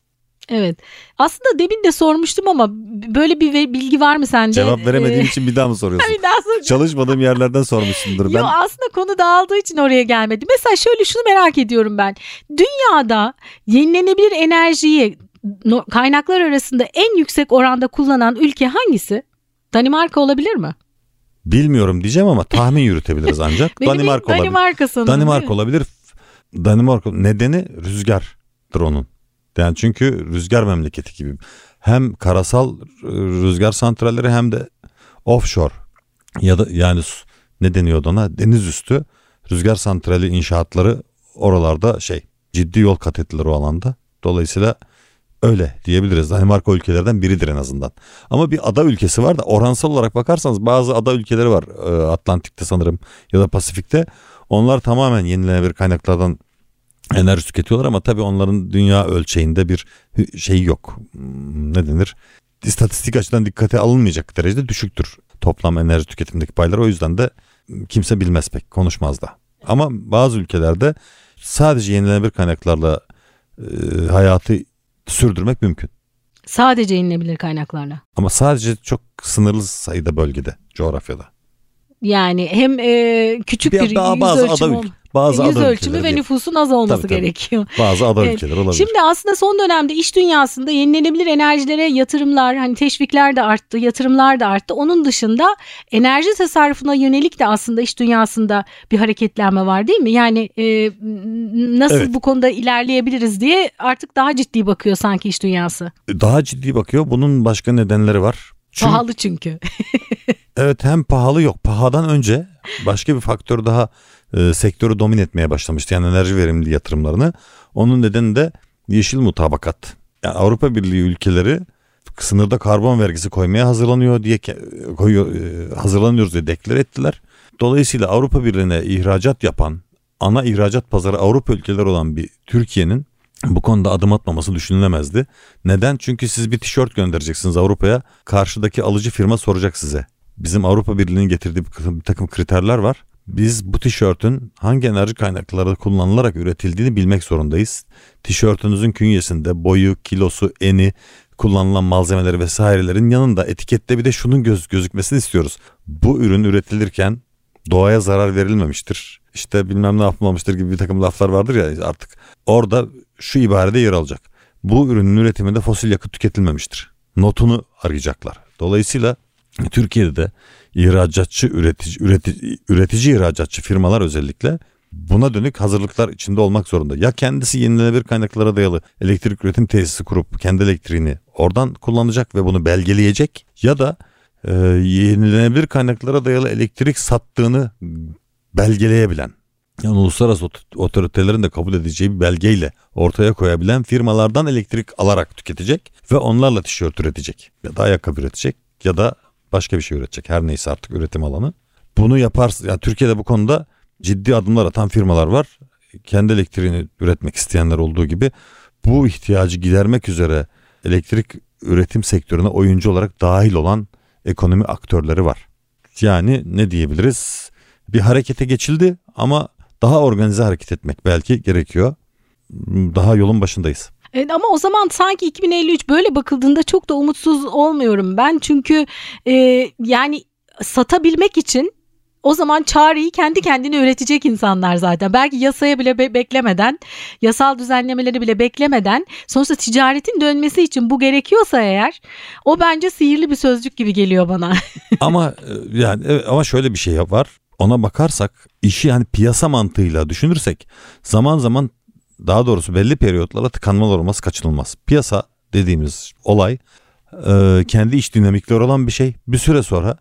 Evet. Aslında demin de sormuştum ama böyle bir bilgi var mı sende? Cevap veremediğim ee, için bir daha mı soruyorsun? bir daha soracağım. Çalışmadığım yerlerden sormuşsundur. Ben... Yok aslında konu dağıldığı için oraya gelmedi. Mesela şöyle şunu merak ediyorum ben. Dünyada yenilenebilir enerjiyi kaynaklar arasında en yüksek oranda kullanan ülke hangisi? Danimarka olabilir mi? Bilmiyorum diyeceğim ama tahmin yürütebiliriz ancak. Danimarka olabilir. Danimarka sanırım. Danimarka olabilir. Danimarka nedeni rüzgardır onun. Yani çünkü rüzgar memleketi gibi. Hem karasal rüzgar santralleri hem de offshore ya da yani ne deniyor ona deniz üstü rüzgar santrali inşaatları oralarda şey ciddi yol kat ettiler o alanda. Dolayısıyla öyle diyebiliriz. Danimarka ülkelerden biridir en azından. Ama bir ada ülkesi var da oransal olarak bakarsanız bazı ada ülkeleri var e, Atlantik'te sanırım ya da Pasifik'te. Onlar tamamen yenilenebilir kaynaklardan enerji tüketiyorlar ama tabii onların dünya ölçeğinde bir şey yok. Hmm, ne denir? İstatistik açıdan dikkate alınmayacak derecede düşüktür toplam enerji tüketimindeki paylar. O yüzden de kimse bilmez pek konuşmaz da. Ama bazı ülkelerde sadece yenilenebilir kaynaklarla e, hayatı sürdürmek mümkün. Sadece yenilenebilir kaynaklarla. Ama sadece çok sınırlı sayıda bölgede, coğrafyada. Yani hem e, küçük bir, bir daha bazı ada ülke, bazı yüz ada ölçümü ve nüfusun az olması tabii, tabii. gerekiyor. Bazı ada evet. ülkeler olabilir. Şimdi aslında son dönemde iş dünyasında yenilenebilir enerjilere yatırımlar, hani teşvikler de arttı, yatırımlar da arttı. Onun dışında enerji tasarrufuna yönelik de aslında iş dünyasında bir hareketlenme var değil mi? Yani e, nasıl evet. bu konuda ilerleyebiliriz diye artık daha ciddi bakıyor sanki iş dünyası. Daha ciddi bakıyor. Bunun başka nedenleri var. Çünkü, pahalı çünkü. evet hem pahalı yok. Pahadan önce başka bir faktör daha e, sektörü domine etmeye başlamıştı. Yani enerji verimli yatırımlarını. Onun nedeni de yeşil mutabakat. Yani Avrupa Birliği ülkeleri sınırda karbon vergisi koymaya hazırlanıyor diye koyuyor, e, hazırlanıyoruz diye deklar ettiler. Dolayısıyla Avrupa Birliği'ne ihracat yapan ana ihracat pazarı Avrupa ülkeleri olan bir Türkiye'nin bu konuda adım atmaması düşünülemezdi. Neden? Çünkü siz bir tişört göndereceksiniz Avrupa'ya. Karşıdaki alıcı firma soracak size. Bizim Avrupa Birliği'nin getirdiği bir takım kriterler var. Biz bu tişörtün hangi enerji kaynakları kullanılarak üretildiğini bilmek zorundayız. Tişörtünüzün künyesinde boyu, kilosu, eni, kullanılan malzemeleri vesairelerin yanında etikette bir de şunun göz gözükmesini istiyoruz. Bu ürün üretilirken doğaya zarar verilmemiştir. İşte bilmem ne yapılmamıştır gibi bir takım laflar vardır ya artık. Orada şu ibarede yer alacak. Bu ürünün üretiminde fosil yakıt tüketilmemiştir. Notunu arayacaklar. Dolayısıyla Türkiye'de de ihracatçı üretici, üretici, üretici ihracatçı firmalar özellikle buna dönük hazırlıklar içinde olmak zorunda. Ya kendisi yenilenebilir kaynaklara dayalı elektrik üretim tesisi kurup kendi elektriğini oradan kullanacak ve bunu belgeleyecek ya da e, yenilenebilir kaynaklara dayalı elektrik sattığını belgeleyebilen yani uluslararası otoritelerin de kabul edeceği bir belgeyle ortaya koyabilen firmalardan elektrik alarak tüketecek ve onlarla tişört üretecek ya da ayakkabı üretecek ya da başka bir şey üretecek. Her neyse artık üretim alanı. Bunu yaparsın. Yani Türkiye'de bu konuda ciddi adımlar atan firmalar var. Kendi elektriğini üretmek isteyenler olduğu gibi bu ihtiyacı gidermek üzere elektrik üretim sektörüne oyuncu olarak dahil olan ekonomi aktörleri var. Yani ne diyebiliriz? Bir harekete geçildi ama daha organize hareket etmek belki gerekiyor. Daha yolun başındayız. Evet, ama o zaman sanki 2053 böyle bakıldığında çok da umutsuz olmuyorum ben. Çünkü e, yani satabilmek için o zaman çareyi kendi kendine üretecek insanlar zaten. Belki yasaya bile be- beklemeden, yasal düzenlemeleri bile beklemeden sonuçta ticaretin dönmesi için bu gerekiyorsa eğer o bence sihirli bir sözcük gibi geliyor bana. ama e, yani ama şöyle bir şey var. Ona bakarsak işi yani piyasa mantığıyla düşünürsek zaman zaman daha doğrusu belli periyotlarla tıkanmalar olması kaçınılmaz. Piyasa dediğimiz olay e, kendi iç dinamikleri olan bir şey. Bir süre sonra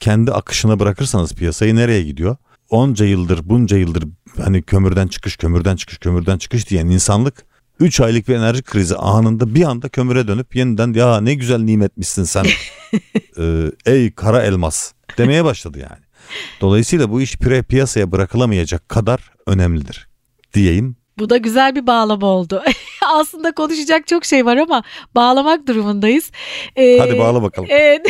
kendi akışına bırakırsanız piyasayı nereye gidiyor? Onca yıldır bunca yıldır hani kömürden çıkış kömürden çıkış kömürden çıkış diyen insanlık 3 aylık bir enerji krizi anında bir anda kömüre dönüp yeniden ya ne güzel nimetmişsin sen ee, ey kara elmas demeye başladı yani. Dolayısıyla bu iş pire piyasaya bırakılamayacak kadar önemlidir diyeyim bu da güzel bir bağlama oldu. Aslında konuşacak çok şey var ama bağlamak durumundayız. Ee, Hadi bağla bakalım. E,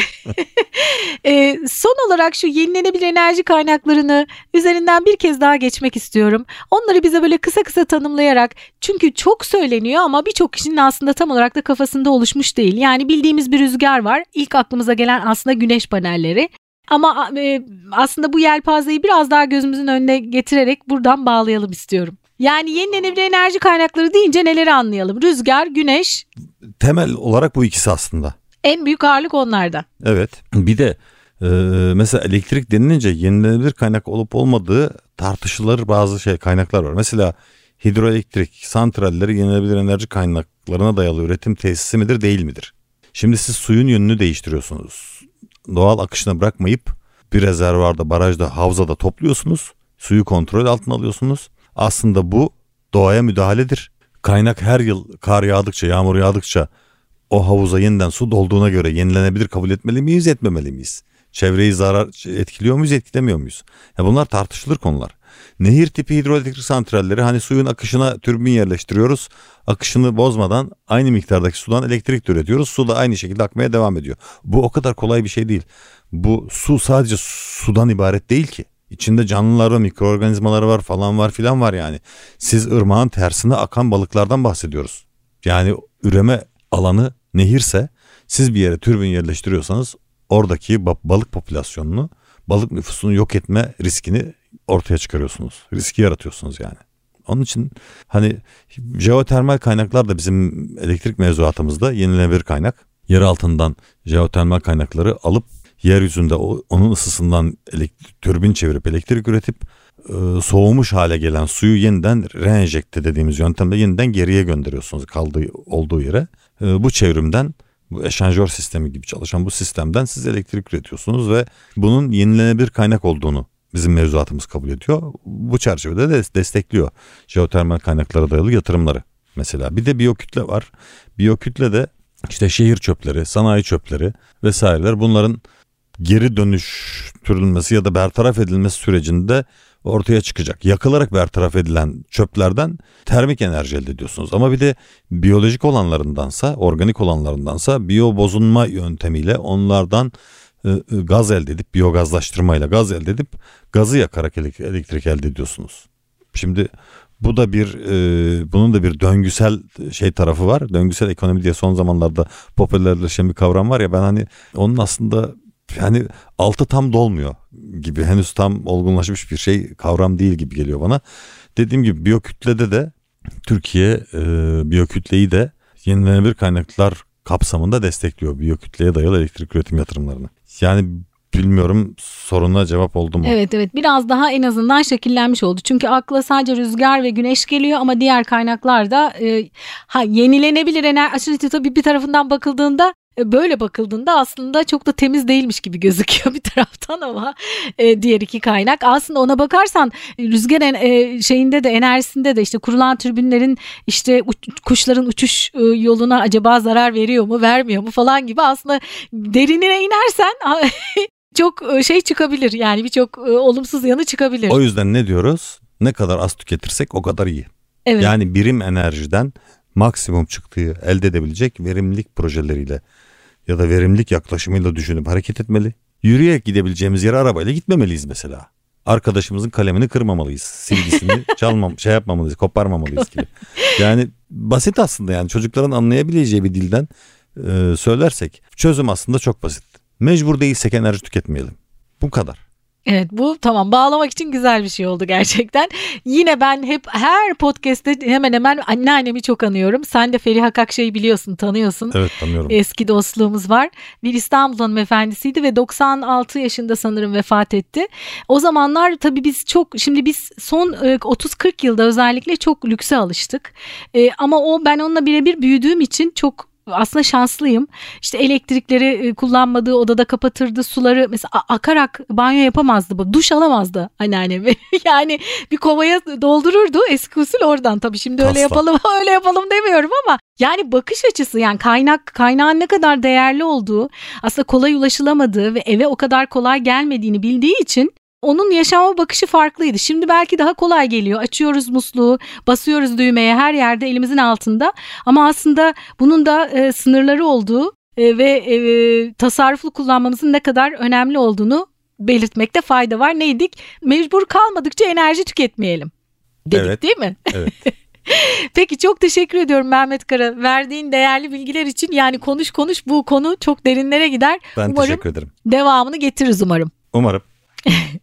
e, son olarak şu yenilenebilir enerji kaynaklarını üzerinden bir kez daha geçmek istiyorum. Onları bize böyle kısa kısa tanımlayarak çünkü çok söyleniyor ama birçok kişinin aslında tam olarak da kafasında oluşmuş değil. Yani bildiğimiz bir rüzgar var. İlk aklımıza gelen aslında güneş panelleri. Ama e, aslında bu yelpazeyi biraz daha gözümüzün önüne getirerek buradan bağlayalım istiyorum. Yani yenilenebilir enerji kaynakları deyince neleri anlayalım? Rüzgar, güneş. Temel olarak bu ikisi aslında. En büyük ağırlık onlarda. Evet. Bir de e, mesela elektrik denilince yenilenebilir kaynak olup olmadığı tartışılır bazı şey kaynaklar var. Mesela hidroelektrik santralleri yenilenebilir enerji kaynaklarına dayalı üretim tesisi midir değil midir? Şimdi siz suyun yönünü değiştiriyorsunuz. Doğal akışına bırakmayıp bir rezervarda, barajda, havzada topluyorsunuz. Suyu kontrol altına alıyorsunuz. Aslında bu doğaya müdahaledir. Kaynak her yıl kar yağdıkça, yağmur yağdıkça o havuza yeniden su dolduğuna göre yenilenebilir kabul etmeli miyiz, etmemeli miyiz? Çevreyi zarar etkiliyor muyuz, etkilemiyor muyuz? Ya bunlar tartışılır konular. Nehir tipi hidroelektrik santralleri hani suyun akışına türbin yerleştiriyoruz. Akışını bozmadan aynı miktardaki sudan elektrik üretiyoruz. Su da aynı şekilde akmaya devam ediyor. Bu o kadar kolay bir şey değil. Bu su sadece sudan ibaret değil ki. İçinde canlılar var, mikroorganizmaları var falan var filan var yani. Siz ırmağın tersine akan balıklardan bahsediyoruz. Yani üreme alanı nehirse siz bir yere türbin yerleştiriyorsanız oradaki balık popülasyonunu, balık nüfusunu yok etme riskini ortaya çıkarıyorsunuz. Riski yaratıyorsunuz yani. Onun için hani jeotermal kaynaklar da bizim elektrik mevzuatımızda yenilenebilir kaynak. Yer altından jeotermal kaynakları alıp yeryüzünde onun ısısından elektrik, türbin çevirip elektrik üretip e, soğumuş hale gelen suyu yeniden reenjekte dediğimiz yöntemle yeniden geriye gönderiyorsunuz kaldığı olduğu yere. E, bu çevrimden bu eşanjör sistemi gibi çalışan bu sistemden siz elektrik üretiyorsunuz ve bunun yenilenebilir kaynak olduğunu bizim mevzuatımız kabul ediyor. Bu çerçevede de destekliyor jeotermal kaynaklara dayalı yatırımları. Mesela bir de biyokütle var. Biyokütle de işte şehir çöpleri, sanayi çöpleri vesaireler bunların geri dönüştürülmesi ya da bertaraf edilmesi sürecinde ortaya çıkacak. Yakılarak bertaraf edilen çöplerden termik enerji elde ediyorsunuz. Ama bir de biyolojik olanlarındansa, organik olanlarındansa biyo bozunma yöntemiyle onlardan e, e, gaz elde edip biyogazlaştırmayla gaz elde edip gazı yakarak elektrik elde ediyorsunuz. Şimdi bu da bir e, bunun da bir döngüsel şey tarafı var. Döngüsel ekonomi diye son zamanlarda popülerleşen bir kavram var ya ben hani onun aslında yani altı tam dolmuyor gibi henüz tam olgunlaşmış bir şey kavram değil gibi geliyor bana. Dediğim gibi biyokütlede de Türkiye e, biyokütleyi de yenilenebilir kaynaklar kapsamında destekliyor biyokütleye dayalı elektrik üretim yatırımlarını. Yani bilmiyorum soruna cevap oldu mu? Evet evet biraz daha en azından şekillenmiş oldu. Çünkü akla sadece rüzgar ve güneş geliyor ama diğer kaynaklar da e, ha, yenilenebilir enerji tabii bir tarafından bakıldığında böyle bakıldığında aslında çok da temiz değilmiş gibi gözüküyor bir taraftan ama e, diğer iki kaynak aslında ona bakarsan rüzgar e, şeyinde de enerjisinde de işte kurulan türbinlerin işte uç, kuşların uçuş e, yoluna acaba zarar veriyor mu vermiyor mu falan gibi aslında derinine inersen çok e, şey çıkabilir yani birçok e, olumsuz yanı çıkabilir. O yüzden ne diyoruz? Ne kadar az tüketirsek o kadar iyi. Evet. Yani birim enerjiden maksimum çıktığı elde edebilecek verimlilik projeleriyle ya da verimlilik yaklaşımıyla düşünüp hareket etmeli. Yürüyerek gidebileceğimiz yere arabayla gitmemeliyiz mesela. Arkadaşımızın kalemini kırmamalıyız. Silgisini çalmam, şey yapmamalıyız, koparmamalıyız gibi. Yani basit aslında yani çocukların anlayabileceği bir dilden e, söylersek çözüm aslında çok basit. Mecbur değilsek enerji tüketmeyelim. Bu kadar. Evet bu tamam bağlamak için güzel bir şey oldu gerçekten. Yine ben hep her podcast'te hemen hemen anneannemi çok anıyorum. Sen de Feriha Kakşa'yı biliyorsun, tanıyorsun. Evet tanıyorum. Eski dostluğumuz var. Bir İstanbul hanımefendisiydi ve 96 yaşında sanırım vefat etti. O zamanlar tabii biz çok şimdi biz son 30-40 e, yılda özellikle çok lükse alıştık. E, ama o ben onunla birebir büyüdüğüm için çok aslında şanslıyım. İşte elektrikleri e, kullanmadığı odada kapatırdı. Suları mesela akarak banyo yapamazdı bu. Duş alamazdı anneannem. yani bir kovaya doldururdu eski usul oradan. Tabii şimdi öyle yapalım öyle yapalım demiyorum ama yani bakış açısı yani kaynak kaynağın ne kadar değerli olduğu aslında kolay ulaşılamadığı ve eve o kadar kolay gelmediğini bildiği için onun yaşama bakışı farklıydı. Şimdi belki daha kolay geliyor. Açıyoruz musluğu, basıyoruz düğmeye her yerde elimizin altında. Ama aslında bunun da e, sınırları olduğu e, ve e, tasarruflu kullanmamızın ne kadar önemli olduğunu belirtmekte fayda var. Neydik? Mecbur kalmadıkça enerji tüketmeyelim. Dedik Evet. değil mi? Evet. Peki çok teşekkür ediyorum Mehmet Kara. Verdiğin değerli bilgiler için yani konuş konuş bu konu çok derinlere gider. Ben umarım teşekkür ederim. devamını getiririz umarım. Umarım.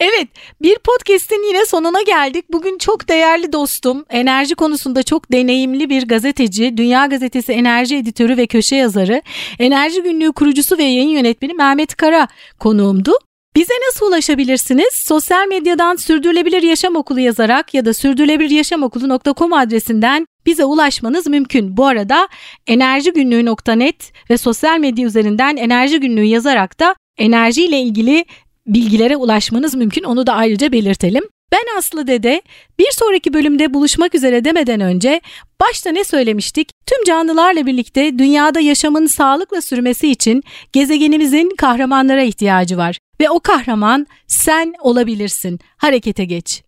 Evet bir podcast'in yine sonuna geldik. Bugün çok değerli dostum, enerji konusunda çok deneyimli bir gazeteci, Dünya Gazetesi enerji editörü ve köşe yazarı, Enerji Günlüğü kurucusu ve yayın yönetmeni Mehmet Kara konuğumdu. Bize nasıl ulaşabilirsiniz? Sosyal medyadan Sürdürülebilir Yaşam Okulu yazarak ya da sürdürülebiliryaşamokulu.com adresinden bize ulaşmanız mümkün. Bu arada enerjigünlüğü.net ve sosyal medya üzerinden enerji günlüğü yazarak da enerjiyle ilgili bilgilere ulaşmanız mümkün. Onu da ayrıca belirtelim. Ben Aslı Dede. Bir sonraki bölümde buluşmak üzere demeden önce başta ne söylemiştik? Tüm canlılarla birlikte dünyada yaşamın sağlıkla sürmesi için gezegenimizin kahramanlara ihtiyacı var ve o kahraman sen olabilirsin. Harekete geç.